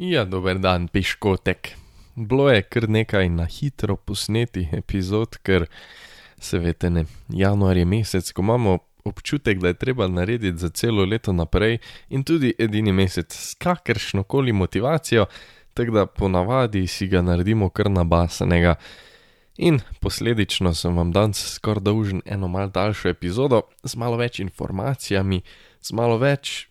Ja, dober dan, piškotek. Bilo je kar nekaj na hitro posnetih epizod, ker se veste, ne, januar je mesec, ko imamo občutek, da je treba narediti za celo leto naprej in tudi edini mesec s kakršno koli motivacijo, tako da ponavadi si ga naredimo kar nabasanega. In posledično sem vam danes skoraj dolžen eno malo daljšo epizodo z malo več informacijami, z malo več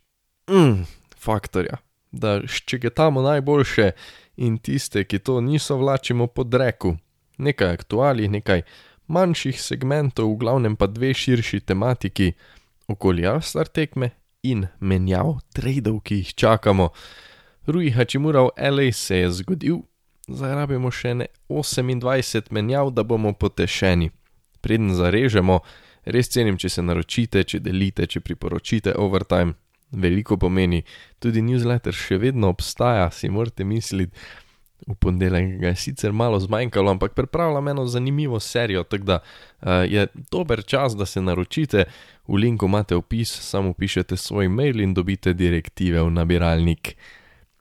mm, faktorja, da ščegetamo najboljše in tiste, ki to niso, vlačimo pod reku. Nekaj aktualij, nekaj manjših segmentov, v glavnem pa dve širši tematiki, okoli Alstar tekme in menjav, tradeov, ki jih čakamo. Rui Hachimura v LA se je zgodil, zdaj rabimo še ne 28 menjav, da bomo potešeni. Preden zarežemo, res cenim, če se naročite, če delite, če priporočite overtime. Veliko pomeni, tudi newsletter še vedno obstaja, si morate misliti. V ponedeljek ga je sicer malo zmanjkalo, ampak pripravljam eno zanimivo serijo, tako da uh, je dober čas, da se naročite. V linku imate opis, samo pišete svoj mail in dobite direktive v nabiralnik.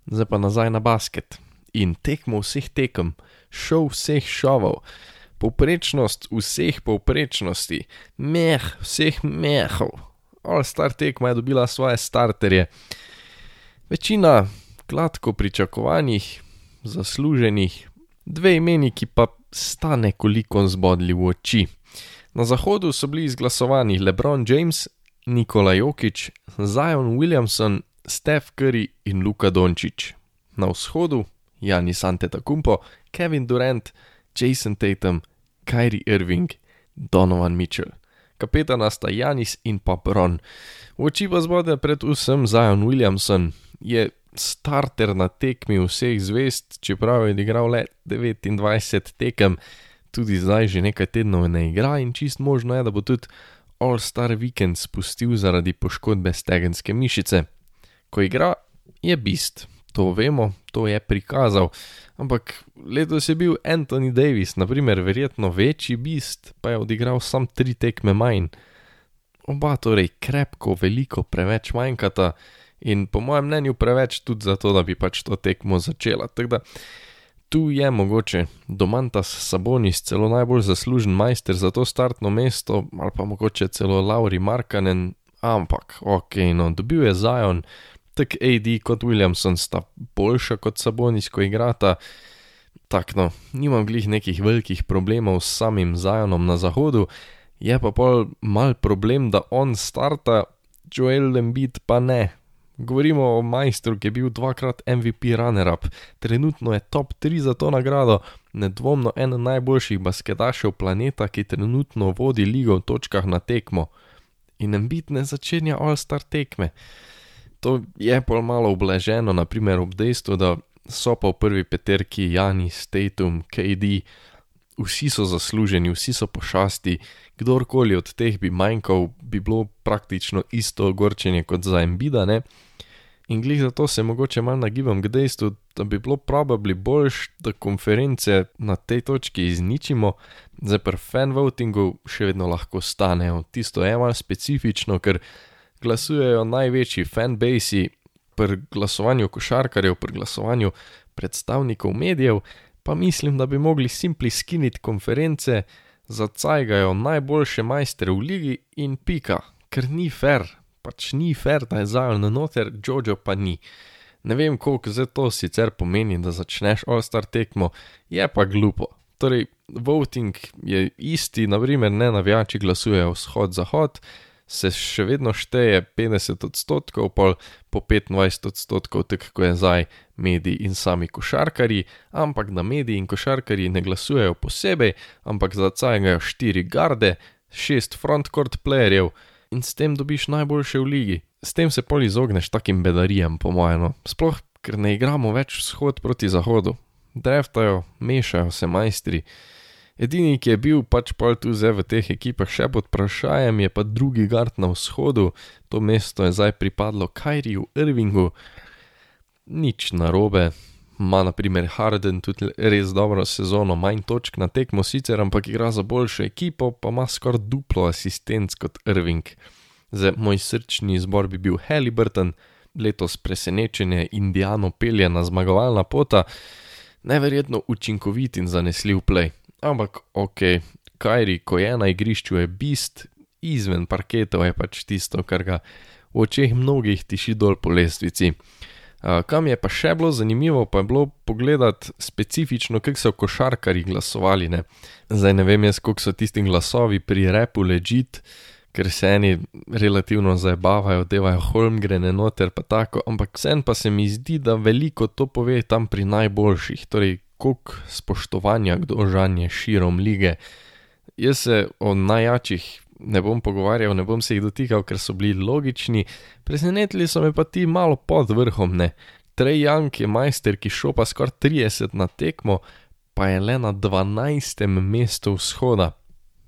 Zdaj pa nazaj na basket in tekmo vseh tekem, šov vseh šovov, povprečnost vseh povprečnosti, meh vseh mehov. All star tekma je dobila svoje starterje. Večina gladko pričakovanih, zasluženih, dve imeni, ki pa sta nekoliko zbodli v oči. Na zahodu so bili izglasovani LeBron James, Nikola Jokic, Zion Williamson, Steph Curry in Luka Dončić. Na vzhodu Janis Antetokounmpo, Kevin Durant, Jason Tatum, Kyrie Irving, Donovan Mitchell. Kapetana sta Janis in pa Bron. V oči pa zbode predvsem Zion Williamson, je starter na tekmi vseh zvest, čeprav je igral le 29 tekem, tudi zdaj že nekaj tednov ne igra in čist možno je, da bo tudi All-Star Weekend spustil zaradi poškodbe stegenske mišice. Ko igra, je bist, to vemo, to je prikazal, ampak letos je bil Anthony Davis, naprimer, verjetno večji bist, pa je odigral sam tri tekme manj. Oba torej krepko, veliko preveč manjkata in po mojem mnenju preveč tudi zato, da bi pač to tekmo začela. Tako da tu je mogoče Domantas Sabonis celo najbolj zaslužen majster za to startno mesto, ali pa mogoče celo Lauri Markanen, ampak ok, no, dobil je Zion, tako AD kot Williamson sta boljša kot Sabonis, ko igrata. Tako no, nimam glih nekih velikih problemov s samim Zionom na zahodu, je pa pol mal problem, da on starta, Joel Embiid pa ne. Govorimo o majstru, ki je bil dvakrat MVP runner-up, trenutno je top 3 za to nagrado, nedvomno eden najboljših basketašev planeta, ki trenutno vodi ligo v točkah na tekmo. In Embiid ne začenja all-star tekme. To je pol malo ublaženo, naprimer ob dejstvu, da so pa v prvi peterki Janis, Tatum, KD, vsi so zasluženi, vsi so pošasti, kdorkoli od teh bi manjkal, bi bilo praktično isto ogorčenje kot za Embida, ne? In glih zato se mogoče malo nagibam k dejstvu, da bi bilo probably boljš, da konference na tej točki izničimo, zdaj pa fan votingu še vedno lahko stanejo. Tisto je malo specifično, ker glasujejo največji fanbase pri glasovanju košarkarjev, pri glasovanju predstavnikov medijev, pa mislim, da bi mogli simpli skiniti konference, zacajgajo najboljše majstre v ligi in pika, ker ni fair pač ni fair, da je Zion noter, Jojo pa ni. Ne vem, koliko zdaj to sicer pomeni, da začneš All-Star tekmo, je pa glupo. Torej, voting je isti, naprimer, ne navijači glasujejo vzhod-zahod, se še vedno šteje 50 odstotkov, pol po 25 odstotkov, tako kot je zdaj mediji in sami košarkari, ampak da mediji in košarkari ne glasujejo posebej, ampak zacajgajo 4 garde, 6 frontcourt playerjev in s tem dobiš najboljše v ligi. S tem se pol izogneš takim bedarijam, po mojem, no. sploh ker ne igramo več vzhod proti zahodu. Dreftajo, mešajo se majstri. Edini, ki je bil pač pol tu zdaj v teh ekipah še pod vprašanjem, je pa drugi gard na vzhodu, to mesto je zdaj pripadlo Kajriju Irvingu. Nič narobe, ima naprimer Harden tudi res dobro sezono, manj točk na tekmo sicer, ampak igra za boljšo ekipo, pa ima skoraj duplo asistenc kot Irving. Za moj srčni izbor bi bil Halliburton, letos presenečenje Indijano pelje na zmagovalna pota, neverjetno učinkovit in zanesljiv play. Ampak ok, Kajri, ko je na igrišču, je bist, izven parketov je pač tisto, kar ga v očeh mnogih tiši dol po lestvici. Uh, kam je pa še bilo zanimivo, pa je bilo pogledati specifično, kako so košarkari glasovali. Ne? Zdaj ne vem, jaz, koliko so tisti glasovi pri repu ležit, ker se eni relativno zabavajo, devajo holmgrene noter, pa tako, ampak vsem pa se mi zdi, da veliko to pove tam pri najboljših, torej koliko spoštovanja kdo žanje širom lige. Jaz se o najjačih ne bom pogovarjal, ne bom se jih dotikal, ker so bili logični, presenetili so me pa ti malo pod vrhom, ne. Trey Young je majster, ki šopa skoraj 30 na tekmo, pa je le na 12. mestu vzhoda.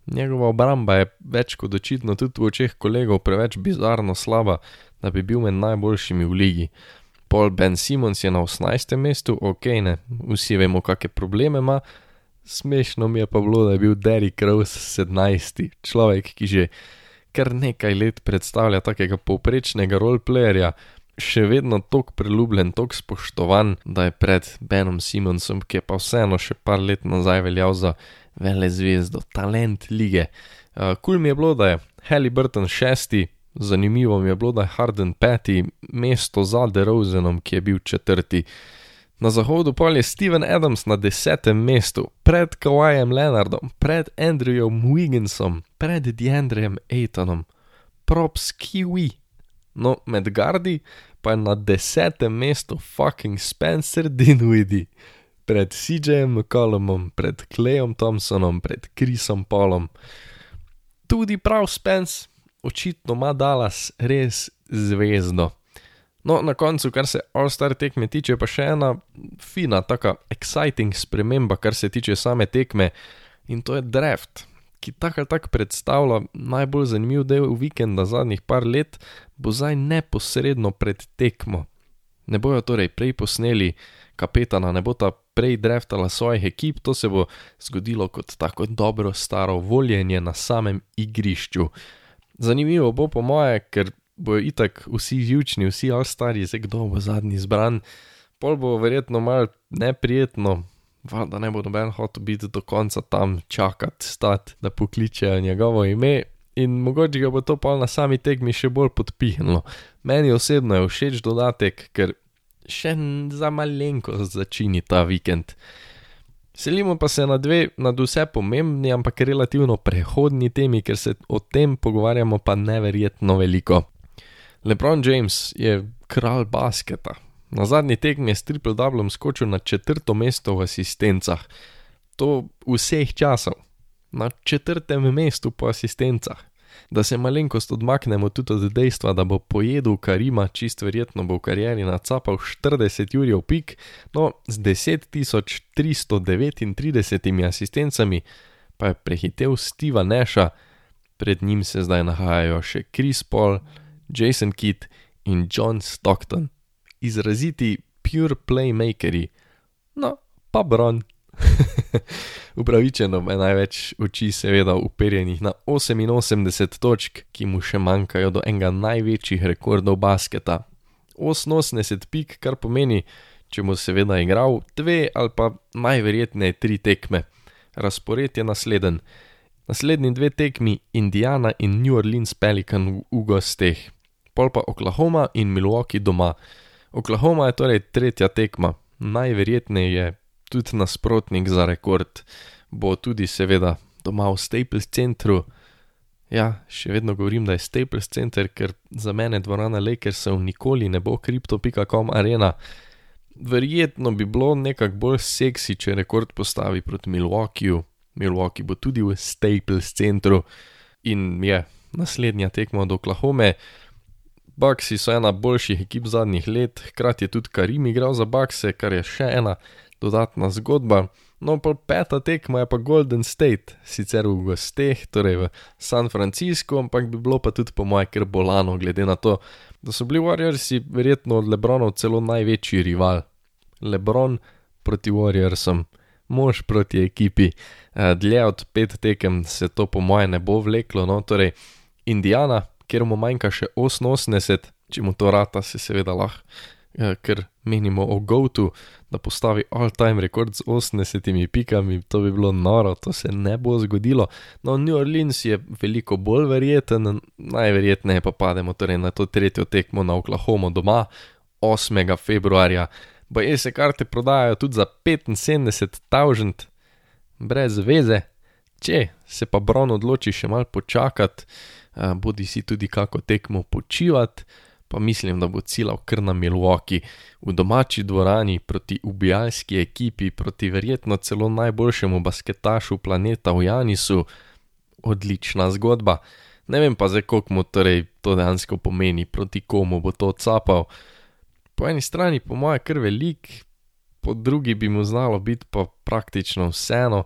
Njegova obramba je več kot očitno tudi v očeh kolegov preveč bizarno slaba, da bi bil med najboljšimi v ligi. Paul Ben Simons je na 18. mestu, ok, ne, vsi vemo, kakšne probleme ima, Smešno mi je pa bilo, da je bil Derek Rose 17. človek, ki že kar nekaj let predstavlja takega povprečnega roleplayerja, še vedno tako priljubljen, tako spoštovan, da je pred Benom Simonsom, ki je pa vseeno še par let nazaj veljal za vele zvezdo, talent lige. Kul uh, cool mi je bilo, da je Halliburton šesti, zanimivo mi je bilo, da je Harden peti, mesto za DeRozenom, ki je bil četrti. Na zahodu pa je Steven Adams na desetem mestu, pred Kawajem Leonardom, pred Andrewom Wigginsom, pred Deandrejem Aitonom, props Kiwi. No, med Gardi pa je na desetem mestu fucking Spencer Dinwiddie, pred CJem McCollumom, pred Clayom Thompsonom, pred Chrisom Paulom. Tudi prav Spence, očitno ima Dallas res zvezdo. No, na koncu, kar se All-Star tekme tiče, pa še ena fina, tako exciting sprememba, kar se tiče same tekme, in to je draft, ki tako ali tako predstavlja najbolj zanimiv del vikenda zadnjih par let, bo zdaj neposredno pred tekmo. Ne bojo torej prej posneli kapetana, ne bo ta prej draftala svojih ekip, to se bo zgodilo kot tako dobro staro voljenje na samem igrišču. Zanimivo bo po moje, ker bojo itak vsi živčni, vsi ostari, zdaj kdo bo zadnji izbran. Pol bo verjetno mal neprijetno, da ne bo noben hotel biti do konca tam čakati, stati, da pokličejo njegovo ime. In mogoče ga bo to pa na sami tekmi še bolj podpihnilo. Meni osebno je všeč dodatek, ker še za malenkost začini ta vikend. Selimo pa se na dve, na vse pomembni, ampak relativno prehodni temi, ker se o tem pogovarjamo pa neverjetno veliko. LeBron James je kralj basketa. Na zadnji tekmi je s triple doublom skočil na četrto mesto v asistencah. To vseh časov. Na četrtem mestu po asistencah. Da se malenkost odmaknemo tudi od dejstva, da bo pojedel Karima, čist verjetno bo v karieri nacapal 40 jurjev pik, no z 10.339 asistencami pa je prehitev Steva Neša, pred njim se zdaj nahajajo še Chris Paul, Jason Kidd in John Stockton, izraziti pure playmakeri, no pa Bron. Upravičeno je največ oči, seveda, uperjenih na 88 točk, ki mu še manjkajo do enega največjih rekordov basketa. 88 pik, kar pomeni, če bo seveda igral dve ali pa najverjetneje tri tekme. Razpored je nasleden. Naslednji dve tekmi Indiana in New Orleans Pelican v gosteh pol pa Oklahoma in Milwaukee doma. Oklahoma je torej tretja tekma, najverjetneje tudi nasprotnik za rekord, bo tudi seveda doma v Staples centru. Ja, še vedno govorim, da je Staples center, ker za mene dvorana Lakersov nikoli ne bo crypto.com arena. Verjetno bi bilo nekako bolj seksi, če rekord postavi proti Milwaukeeju. Milwaukee bo tudi v Staples centru in je naslednja tekma od Oklahome. Bucksi so ena boljših ekip zadnjih let, hkrati je tudi Karim igral za Buckse, kar je še ena dodatna zgodba. No, pa peta tekma je pa Golden State, sicer v gosteh, torej v San Franciscu, ampak bi bilo pa tudi po moje kar bolano, glede na to, da so bili Warriorsi verjetno od Lebronov celo največji rival. Lebron proti Warriorsom, mož proti ekipi. Eh, dlje od pet tekem se to po moje ne bo vleklo, no, torej Indiana, kjer mu manjka še 88, če mu to rata, se seveda lahko, ker menimo o Goutu, da postavi all-time rekord z 80 pikami, to bi bilo noro, to se ne bo zgodilo. No, New Orleans je veliko bolj verjeten, najverjetneje pa pademo torej na to tretjo tekmo na Oklahomo doma 8. februarja. Boje se karte prodajajo tudi za 75 tavžent, brez veze. Če se pa Bron odloči še mal počakati, bodi si tudi kako tekmo počivati, pa mislim, da bo cilal kar na Milwaukee, v domači dvorani proti ubijalski ekipi, proti verjetno celo najboljšemu basketašu planeta v Janisu. Odlična zgodba. Ne vem pa zdaj, koliko mu torej to dejansko pomeni, proti komu bo to odsapal. Po eni strani po moje kar velik, po drugi bi mu znalo biti pa praktično vseeno,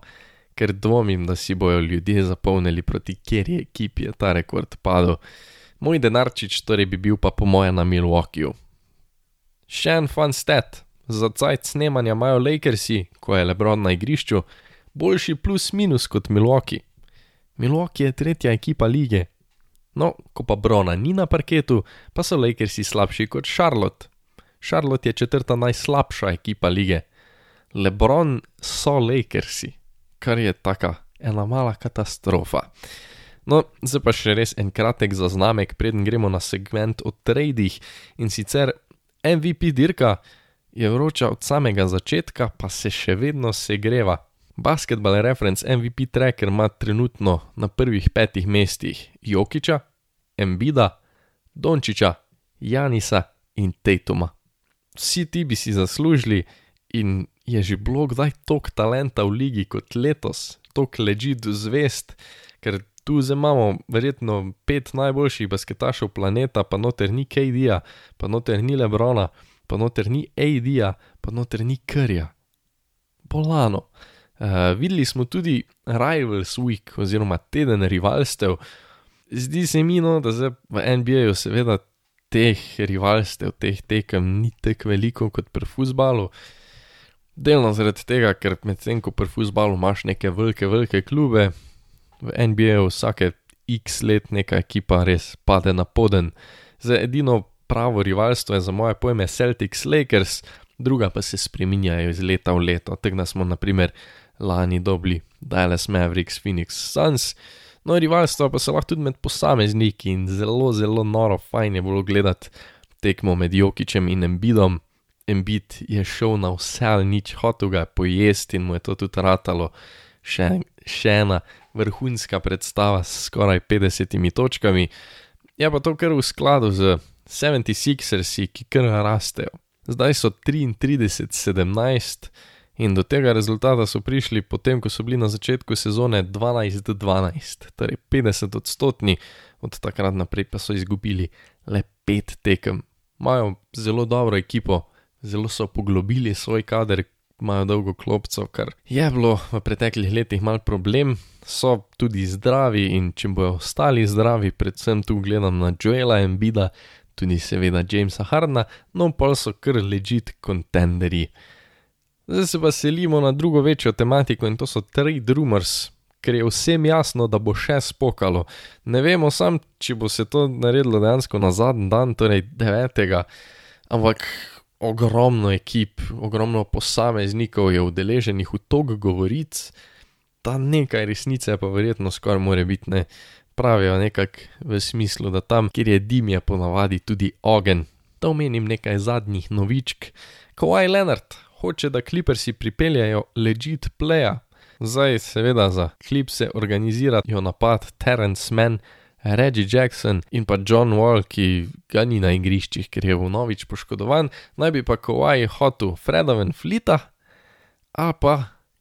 ker dvomim, da si bojo ljudje zapolnili proti kjeri ekipi je ta rekord padel. Moj denarčič torej bi bil pa po moje na Milwaukeeju. Še en fun stat, za cajt snemanja imajo Lakersi, ko je Lebron na igrišču, boljši plus minus kot Milwaukee. Milwaukee je tretja ekipa lige. No, ko pa Brona ni na parketu, pa so Lakersi slabši kot Charlotte. Charlotte je četrta najslabša ekipa lige. Lebron so Lakersi, kar je taka ena mala katastrofa. No, zdaj pa še res en kratek zaznamek, preden gremo na segment o tradih in sicer MVP dirka je vroča od samega začetka, pa se še vedno segreva. Basketball reference MVP tracker ima trenutno na prvih petih mestih Jokiča, Embida, Dončiča, Janisa in Tatuma. Vsi ti bi si zaslužili in je že bilo kdaj toliko talenta v ligi kot letos, toliko leži do zvest, ker tu zdaj imamo verjetno pet najboljših basketašev planeta, pa noter ni KD-ja, pa noter ni Lebrona, pa noter ni AD-ja, pa noter ni Krja. Bolano. Uh, videli smo tudi Rivals Week oziroma teden rivalstev. Zdi se mi, no, da zdaj v NBA-ju seveda teh rivalstev, teh tekem ni tako veliko kot pri futbalu. Delno zaradi tega, ker medtem ko pri futbalu imaš neke velike, velike klube, v NBA-ju vsake x let neka ekipa res pade na poden. Zdaj edino pravo rivalstvo je za moje pojme Celtics Lakers, druga pa se spreminjajo iz leta v leto. Tega smo naprimer lani dobili Dallas Mavericks, Phoenix Suns. No, rivalstvo pa se lahko tudi med posamezniki in zelo, zelo noro, fajn je bilo gledati tekmo med Jokičem in Embidom. Embid je šel na vse ali nič, hotel ga je pojesti in mu je to tudi ratalo. Še, še ena vrhunska predstava s skoraj 50 točkami, je pa to kar v skladu z 76ersi, ki kar rastejo. Zdaj so 33-17 in do tega rezultata so prišli potem, ko so bili na začetku sezone 12-12, torej 50 odstotni, od takrat naprej pa so izgubili le 5 tekem. Imajo zelo dobro ekipo, zelo so poglobili svoj kader, imajo dolgo klopco, kar je bilo v preteklih letih mal problem, so tudi zdravi in če bojo ostali zdravi, predvsem tu gledam na Joela Embida, tudi seveda Jamesa Hardna, no pa so kar ležit kontenderi. Zdaj se pa selimo na drugo večjo tematiko in to so trade rumors, ker je vsem jasno, da bo še spokalo. Ne vemo sam, če bo se to naredilo dejansko na zadnji dan, torej 9. Ampak ogromno ekip, ogromno posameznikov je udeleženih v tog govoric, da nekaj resnice pa verjetno skoraj more biti ne. Pravijo nekako v smislu, da tam, kjer je dim, je ponavadi tudi ogen. Da omenim nekaj zadnjih novičk. Kawhi Leonard hoče, da klipersi pripeljajo legit playa. Zdaj seveda za klipse organizirajo napad Terence Mann, Reggie Jackson in pa John Wall, ki ga ni na igriščih, ker je vnovič poškodovan, naj bi pa Kowaj hotel Fredoven Flita ali pa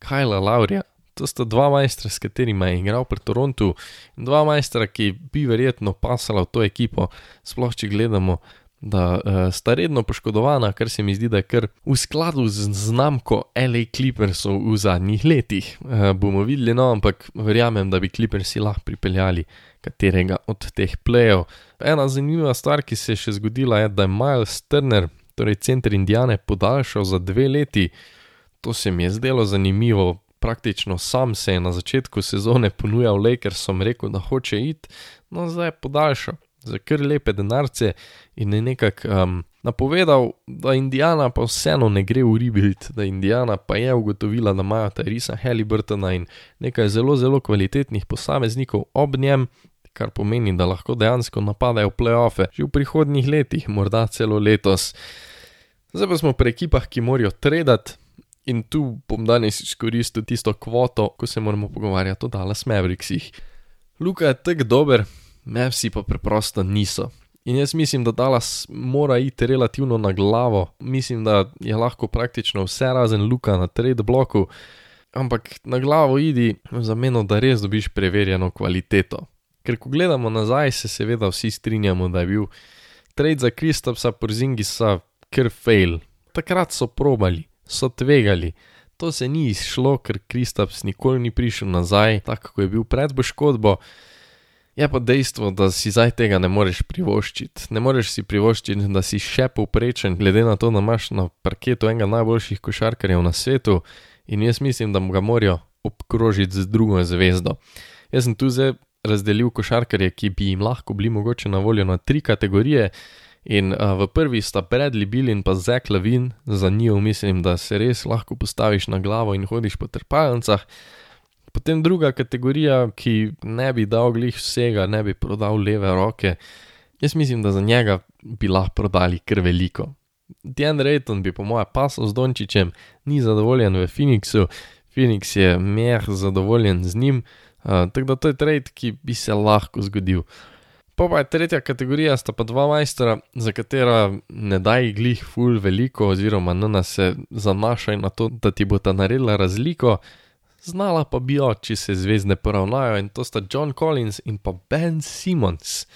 Kajla Laurija. To sta dva majstra, s katerima je igral pri Torontu, in dva majstra, ki bi verjetno pasala v to ekipo, sploh če gledamo, da uh, sta redno poškodovana, kar se mi zdi, da je kar v skladu z znamko LA Clippersov v zadnjih letih. Uh, bomo videli, no, ampak verjamem, da bi Clippersi lahko pripeljali katerega od teh plejev. Ena zanimiva stvar, ki se je še zgodila, je, da je Miles Turner, torej center Indijane, podaljšal za dve leti. To se mi je zdelo zanimivo. Praktično sam se je na začetku sezone ponujal Lakersom, rekel, da hoče iti, no zdaj je podaljšal. za kar lepe denarce in je nekako um, napovedal, da Indijana pa vseeno ne gre v rebuild, da Indijana pa je ugotovila, da imajo Tyrisa Halliburtona in nekaj zelo, zelo kvalitetnih posameznikov ob njem, kar pomeni, da lahko dejansko napadajo playoffe že v prihodnjih letih, morda celo letos. Zdaj pa smo pri ekipah, ki morajo tradati. In tu bom danes izkoristil tisto kvoto, ko se moramo pogovarjati o Dallas Mavericksih. Luka je tako dober, Mavsi pa preprosto niso. In jaz mislim, da Dallas mora iti relativno na glavo. Mislim, da je lahko praktično vse razen Luka na trade bloku, ampak na glavo idi v zameno, da res dobiš preverjeno kvaliteto. Ker ko gledamo nazaj, se seveda vsi strinjamo, da je bil trade za Kristopsa Porzingisa kar fail. Takrat so probali, so tvegali. To se ni izšlo, ker Kristops nikoli ni prišel nazaj, tako kot je bil pred poškodbo. Je pa dejstvo, da si zdaj tega ne moreš privoščiti. Ne moreš si privoščiti, da si še povprečen, glede na to, da imaš na parketu enega najboljših košarkarjev na svetu in jaz mislim, da mu ga morajo obkrožiti z drugo zvezdo. Jaz sem tu zdaj razdelil košarkarje, ki bi jim lahko bili mogoče na voljo na tri kategorije. In uh, v prvi sta Bradley Bill in pa Zack Lavin, za njih mislim, da se res lahko postaviš na glavo in hodiš po trpalnicah. Potem druga kategorija, ki ne bi dal glih vsega, ne bi prodal leve roke, jaz mislim, da za njega bi lahko prodali kar veliko. Dian Rayton bi po mojem pasal z Dončićem, ni zadovoljen v Phoenixu, Phoenix je meh zadovoljen z njim, uh, tako da to je trade, ki bi se lahko zgodil. Pa pa je tretja kategorija, sta pa dva majstra, za katera ne daj glih ful veliko, oziroma nuna se zanašaj na to, da ti bo ta naredila razliko, znala pa bi jo, če se zvezdne poravnajo in to sta John Collins in pa Ben Simmons.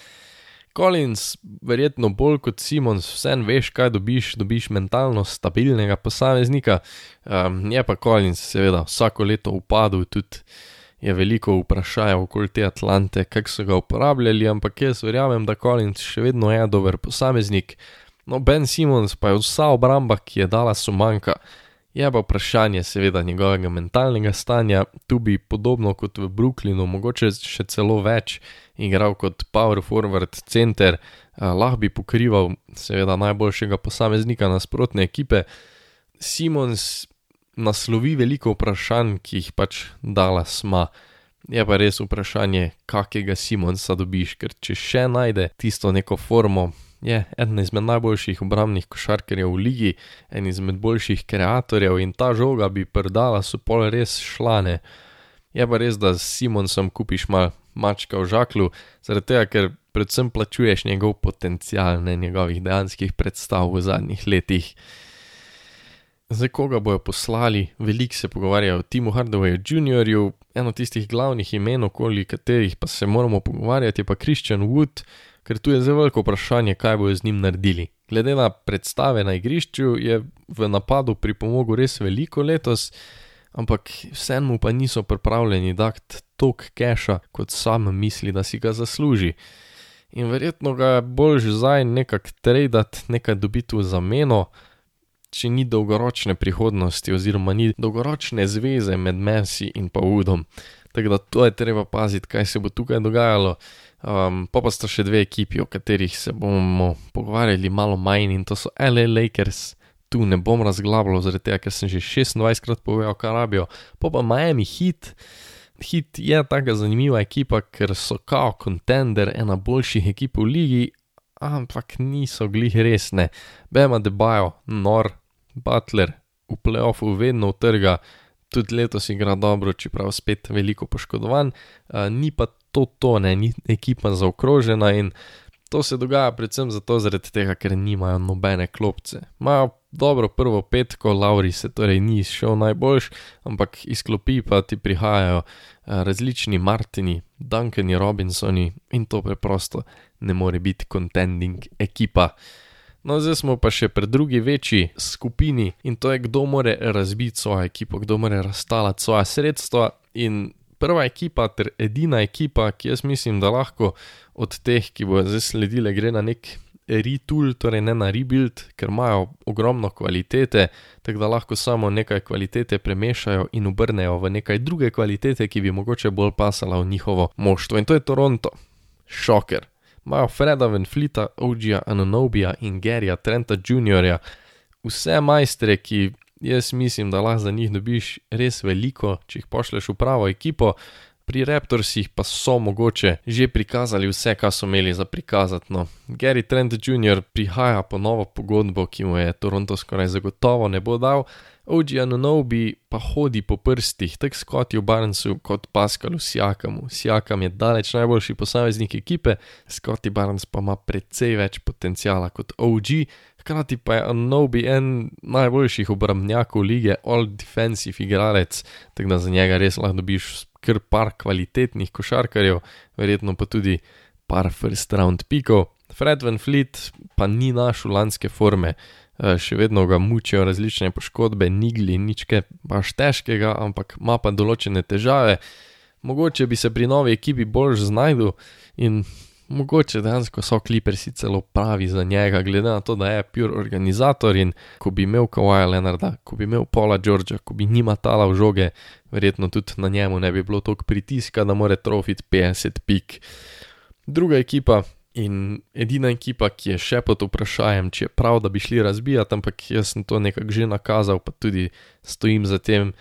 Collins, verjetno bolj kot Simons, vsem veš, kaj dobiš, dobiš mentalno stabilnega posameznika, um, je pa Collins seveda vsako leto upadal tudi je veliko vprašaj okoli te Atlante, kako so ga uporabljali, ampak jaz verjamem, da Collins še vedno je dober posameznik. No, Ben Simons pa je vsa obramba, ki je dala sumanka. Je pa vprašanje seveda njegovega mentalnega stanja, tu bi podobno kot v Brooklynu, mogoče še celo več, igral kot power forward center, eh, lahko bi pokrival seveda najboljšega posameznika nasprotne ekipe. Simons naslovi veliko vprašanj, ki jih pač dala sma. Je pa res vprašanje, kakega Simonsa dobiš, ker če še najde tisto neko formo, je eden izmed najboljših obrambnih košarkarjev v ligi, en izmed boljših kreatorjev in ta žoga bi prdala so pol res šlane. Je pa res, da s Simonsom kupiš mal mačka v žaklu, zaradi tega, ker predvsem plačuješ njegov potencial, ne njegovih dejanskih predstav v zadnjih letih. Zdaj, koga bojo poslali, veliko se pogovarjajo o Timu Hardwareju Jr., eno tistih glavnih imen, okoli katerih pa se moramo pogovarjati, je pa Christian Wood, ker tu je zelo veliko vprašanje, kaj bojo z njim naredili. Glede na predstave na igrišču, je v napadu pripomogel res veliko letos, ampak vseeno pa niso pripravljeni dati tok keša, kot sam misli, da si ga zasluži. In verjetno ga je bolj že zdaj nekako tradati, nekaj dobiti v zameno če ni dolgoročne prihodnosti, oziroma ni dolgoročne zveze med Messi in pa Udom. Tako da to je treba paziti, kaj se bo tukaj dogajalo. Um, pa pa sta še dve ekipi, o katerih se bomo pogovarjali malo manj in to so LA Lakers. Tu ne bom razglabljal, zaradi tega, ker sem že 26krat povedal, kaj rabijo. Pa pa Miami Heat. Hit je tako zanimiva ekipa, ker so kao kontender, ena boljših ekip v ligi, ampak niso glih resne. Bema debajo, nor, Butler v playoffu vedno utrga, tudi letos igra dobro, čeprav spet veliko poškodovan, uh, ni pa to to, ne, ni ekipa zaokrožena in to se dogaja predvsem zato, tega, ker nimajo nobene klopce. Imajo dobro prvo petko, Lauri se torej ni šel najboljš, ampak izklopi pa ti prihajajo uh, različni Martini, Duncani, Robinsoni in to preprosto ne more biti contending ekipa. No, zdaj smo pa še pri drugi večji skupini in to je, kdo more razbiti svojo ekipo, kdo more razstalati svoje sredstva. In prva ekipa, ter edina ekipa, ki jaz mislim, da lahko od teh, ki bodo zdaj sledile, gre na nek retool, torej ne na rebuild, ker imajo ogromno kvalitete, tako da lahko samo nekaj kvalitete premešajo in obrnejo v nekaj druge kvalitete, ki bi mogoče bolj pasala v njihovo moštvo. In to je Toronto. Šoker. Imajo Freda Venflita, Ogija Anonobija in Gerija Trenta Jr., vse majstre, ki jaz mislim, da lahko za njih dobiš res veliko, če jih pošleš v pravo ekipo. Pri Raptorsih pa so mogoče že prikazali vse, kar so imeli za prikazati. No. Gary Trent Jr. prihaja po novo pogodbo, ki mu je Toronto skoraj zagotovo ne bo dal, OG Anunobi pa hodi po prstih, tako Scottiju Barnesu kot Pascalu Siakamu. Siakam je daleč najboljši posameznik ekipe, Scotty Barnes pa ima precej več potencijala kot OG, hkrati pa je Anunobi en najboljših obrambnjakov lige, all defensive igralec, tako da za njega res lahko dobiš kar par kvalitetnih košarkarjev, verjetno pa tudi par first round pikov. Fred Van Fleet pa ni našel lanske forme, še vedno ga mučijo različne poškodbe, nigli, nič kaj baš težkega, ampak ima pa določene težave. Mogoče bi se pri novi ekipi bolj znašel in mogoče dejansko so klipersi celo pravi za njega, glede na to, da je pur organizator in ko bi imel Kawaja Leonarda, ko bi imel Paula Georgea, ko bi njima tala v žoge, verjetno tudi na njemu ne bi bilo toliko pritiska, da more trofiti 50 pik. Druga ekipa in edina ekipa, ki je še pod vprašanjem, če je prav, da bi šli razbijati, ampak jaz sem to nekako že nakazal, pa tudi stojim za tem,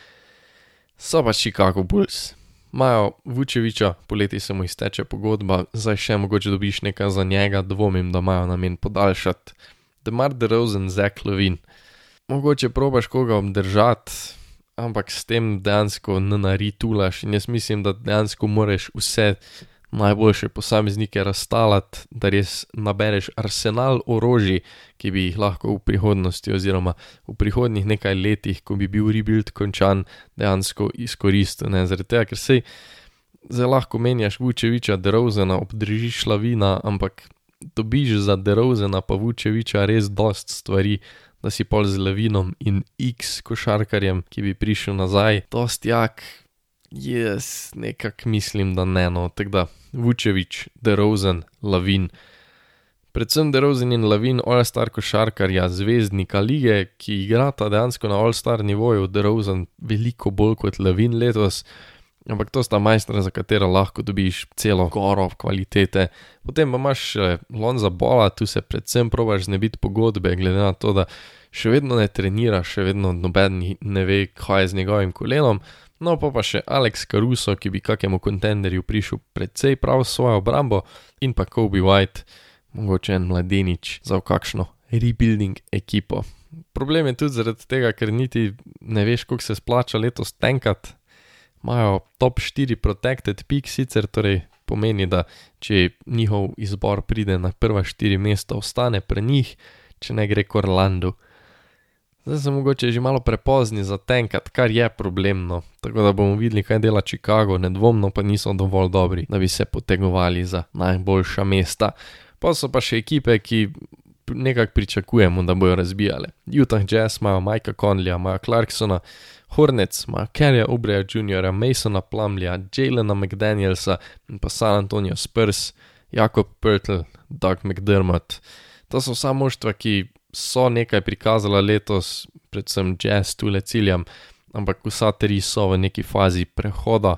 so pa Chicago Bulls imajo Vučeviča, poleti se mu izteče pogodba, zdaj še mogoče dobiš nekaj za njega, dvomim, da imajo namen podaljšati. Demar DeRozan, Zach Levin. Mogoče probaš koga obdržati, ampak s tem dejansko ne naritulaš in jaz mislim, da dejansko moraš vse najboljše posameznike razstalati, da res nabereš arsenal orožij, ki bi jih lahko v prihodnosti oziroma v prihodnih nekaj letih, ko bi bil rebuild končan, dejansko izkoristil. Zaradi tega, ker sej zelo lahko menjaš Vučeviča, Derozena, obdržiš lavina, ampak dobiš za Derozena pa Vučeviča res dost stvari. Da si pol z Levinom in X košarkarjem, ki bi prišel nazaj, dost jak, Jaz nekako mislim, da ne, no, tako da Vučevič, DeRozan, Lavin. Predvsem DeRozan in Lavin, all-star košarkarja, zvezdnika lige, ki igrata dejansko na all-star nivoju, DeRozan veliko bolj kot Lavin letos, ampak to sta majstra, za katero lahko dobiš celo goro kvalitete. Potem pa imaš Lonza Bola, tu se predvsem probaš znebiti pogodbe, glede na to, da še vedno ne trenira, še vedno noben ne ve, kaj je z njegovim kolenom. No, pa pa še Alex Caruso, ki bi kakemu kontenderju prišel precej prav s svojo obrambo, in pa Kobe White, mogoče en mladenič za kakšno rebuilding ekipo. Problem je tudi zaradi tega, ker niti ne veš, koliko se splača letos tenkat. Imajo top 4 protected pick, sicer torej pomeni, da če njihov izbor pride na prva 4 mesta, ostane pri njih, če ne gre Orlando. Zdaj so mogoče že malo prepozni za tenkat, kar je problemno, tako da bomo videli, kaj dela Chicago, nedvomno pa niso dovolj dobri, da bi se potegovali za najboljša mesta. Pa so pa še ekipe, ki nekako pričakujemo, da bojo razbijale. Utah Jazz imajo Mikea Conleya, imajo Clarksona, Hornets imajo Kerryja Ubreja Jr., Masona Plumleya, Jalena McDanielsa in pa San Antonio Spurs, Jakob Pertl, Doug McDermott. To so vsa moštva, ki so nekaj prikazala letos, predvsem jazz, tu le ciljam, ampak vsa tri so v neki fazi prehoda.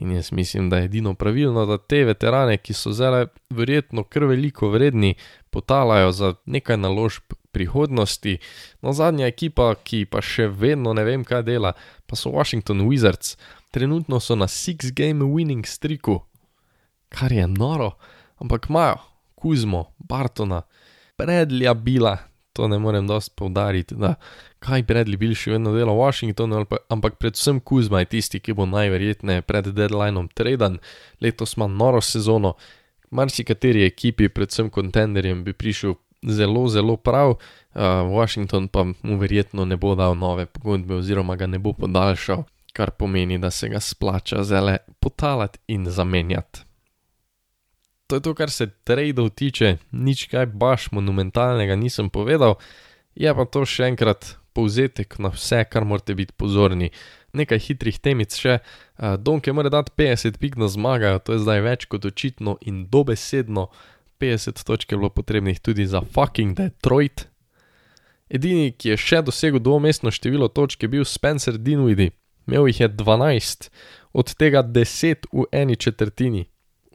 In jaz mislim, da je edino pravilno, da te veterane, ki so zdaj verjetno kar veliko vredni, potalajo za nekaj naložb prihodnosti. No, zadnja ekipa, ki pa še vedno ne vem, kaj dela, pa so Washington Wizards. Trenutno so na six game winning streaku, kar je noro, ampak imajo Kuzmo, Bartona, Predlja Bila, to ne morem dosti poudariti, da kaj Bradley bil še vedno dela v Washingtonu, ampak predvsem Kuzma je tisti, ki bo najverjetneje pred deadlineom traden, letos ima noro sezono, marsikateri ekipi, predvsem kontenderjem, bi prišel zelo, zelo prav, uh, Washington pa mu verjetno ne bo dal nove pogodbe oziroma ga ne bo podaljšal, kar pomeni, da se ga splača zele potalati in zamenjati to je to, kar se tradeov tiče, nič kaj baš monumentalnega nisem povedal, je pa to še enkrat povzetek na vse, kar morate biti pozorni. Nekaj hitrih temic še, Donke mora dati 50 pik na zmagajo, to je zdaj več kot očitno in dobesedno. 50 točk je bilo potrebnih tudi za fucking Detroit. Edini, ki je še dosegel dvomestno število točk, je bil Spencer Dinwiddie, imel jih je 12, od tega 10 v eni četrtini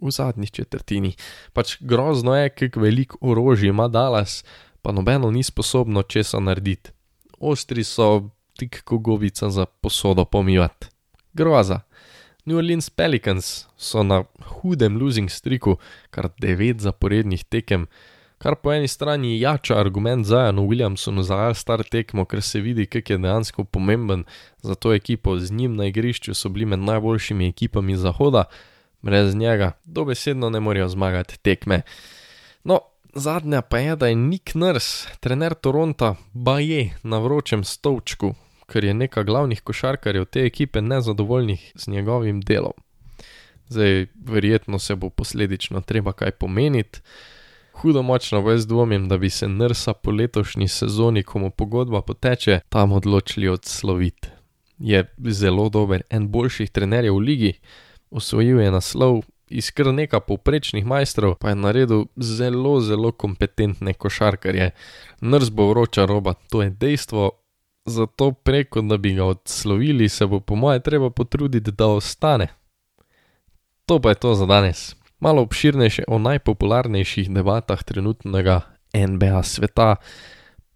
v zadnji četrtini. Pač grozno je, kako veliko orožja ima Dallas, pa nobeno ni sposobno česa narediti. Ostri so tik kot govica za posodo pomivati. Groza. New Orleans Pelicans so na hudem losing streaku, kar devet zaporednih tekem, kar po eni strani jača argument za Janu Williamsonu za star tekmo, ker se vidi, kako je dejansko pomemben za to ekipo, z njim na igrišču so bili med najboljšimi ekipami zahoda, brez njega dobesedno ne morejo zmagati tekme. No, zadnja pa je, da je Nick Nurse, trener Toronta, baje na vročem stolčku, ker je nekaj glavnih košarkarjev te ekipe nezadovoljnih z njegovim delom. Zdaj, verjetno se bo posledično treba kaj pomeniti. Hudo močno jaz dvomim, da bi se Nrsa po letošnji sezoni, ko mu pogodba poteče, tam odločili odsloviti. Je zelo dober, en boljših trenerjev v ligi, osvojil je naslov, iz kar nekaj povprečnih majstrov, pa je naredil zelo, zelo kompetentne košarkarje. Nrs bo vroča roba, to je dejstvo, zato preko, da bi ga odslovili, se bo po moje treba potruditi, da ostane. To pa je to za danes. Malo obširnejše o najpopularnejših debatah trenutnega NBA sveta.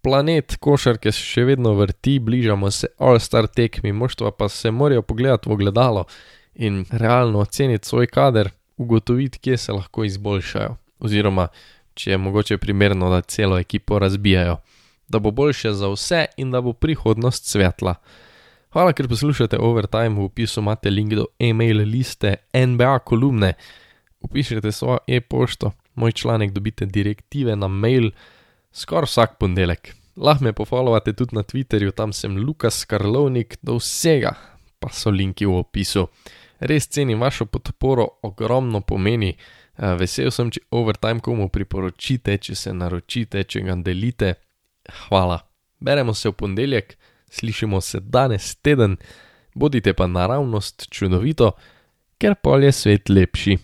Planet košarke se še vedno vrti, bližamo se All-Star tekmi, moštva pa se morajo pogledati v ogledalo in realno oceniti svoj kader, ugotoviti, kje se lahko izboljšajo, oziroma če je mogoče primerno, da celo ekipo razbijajo, da bo boljše za vse in da bo prihodnost svetla. Hvala, ker poslušate Overtime, v opisu imate link do e-mail liste NBA kolumne. Upišite svojo e-pošto, moj članek dobite direktive na mail skoraj vsak ponedeljek. Lahko me pofollowate tudi na Twitterju, tam sem Lukas Karlovnik, do vsega pa so linki v opisu. Res cenim vašo podporo, ogromno pomeni. Eh, vesel sem, če overtime komu priporočite, če se naročite, če ga delite. Hvala. Beremo se v ponedeljek, slišimo se danes teden, bodite pa naravnost čudovito, ker pol je svet lepši.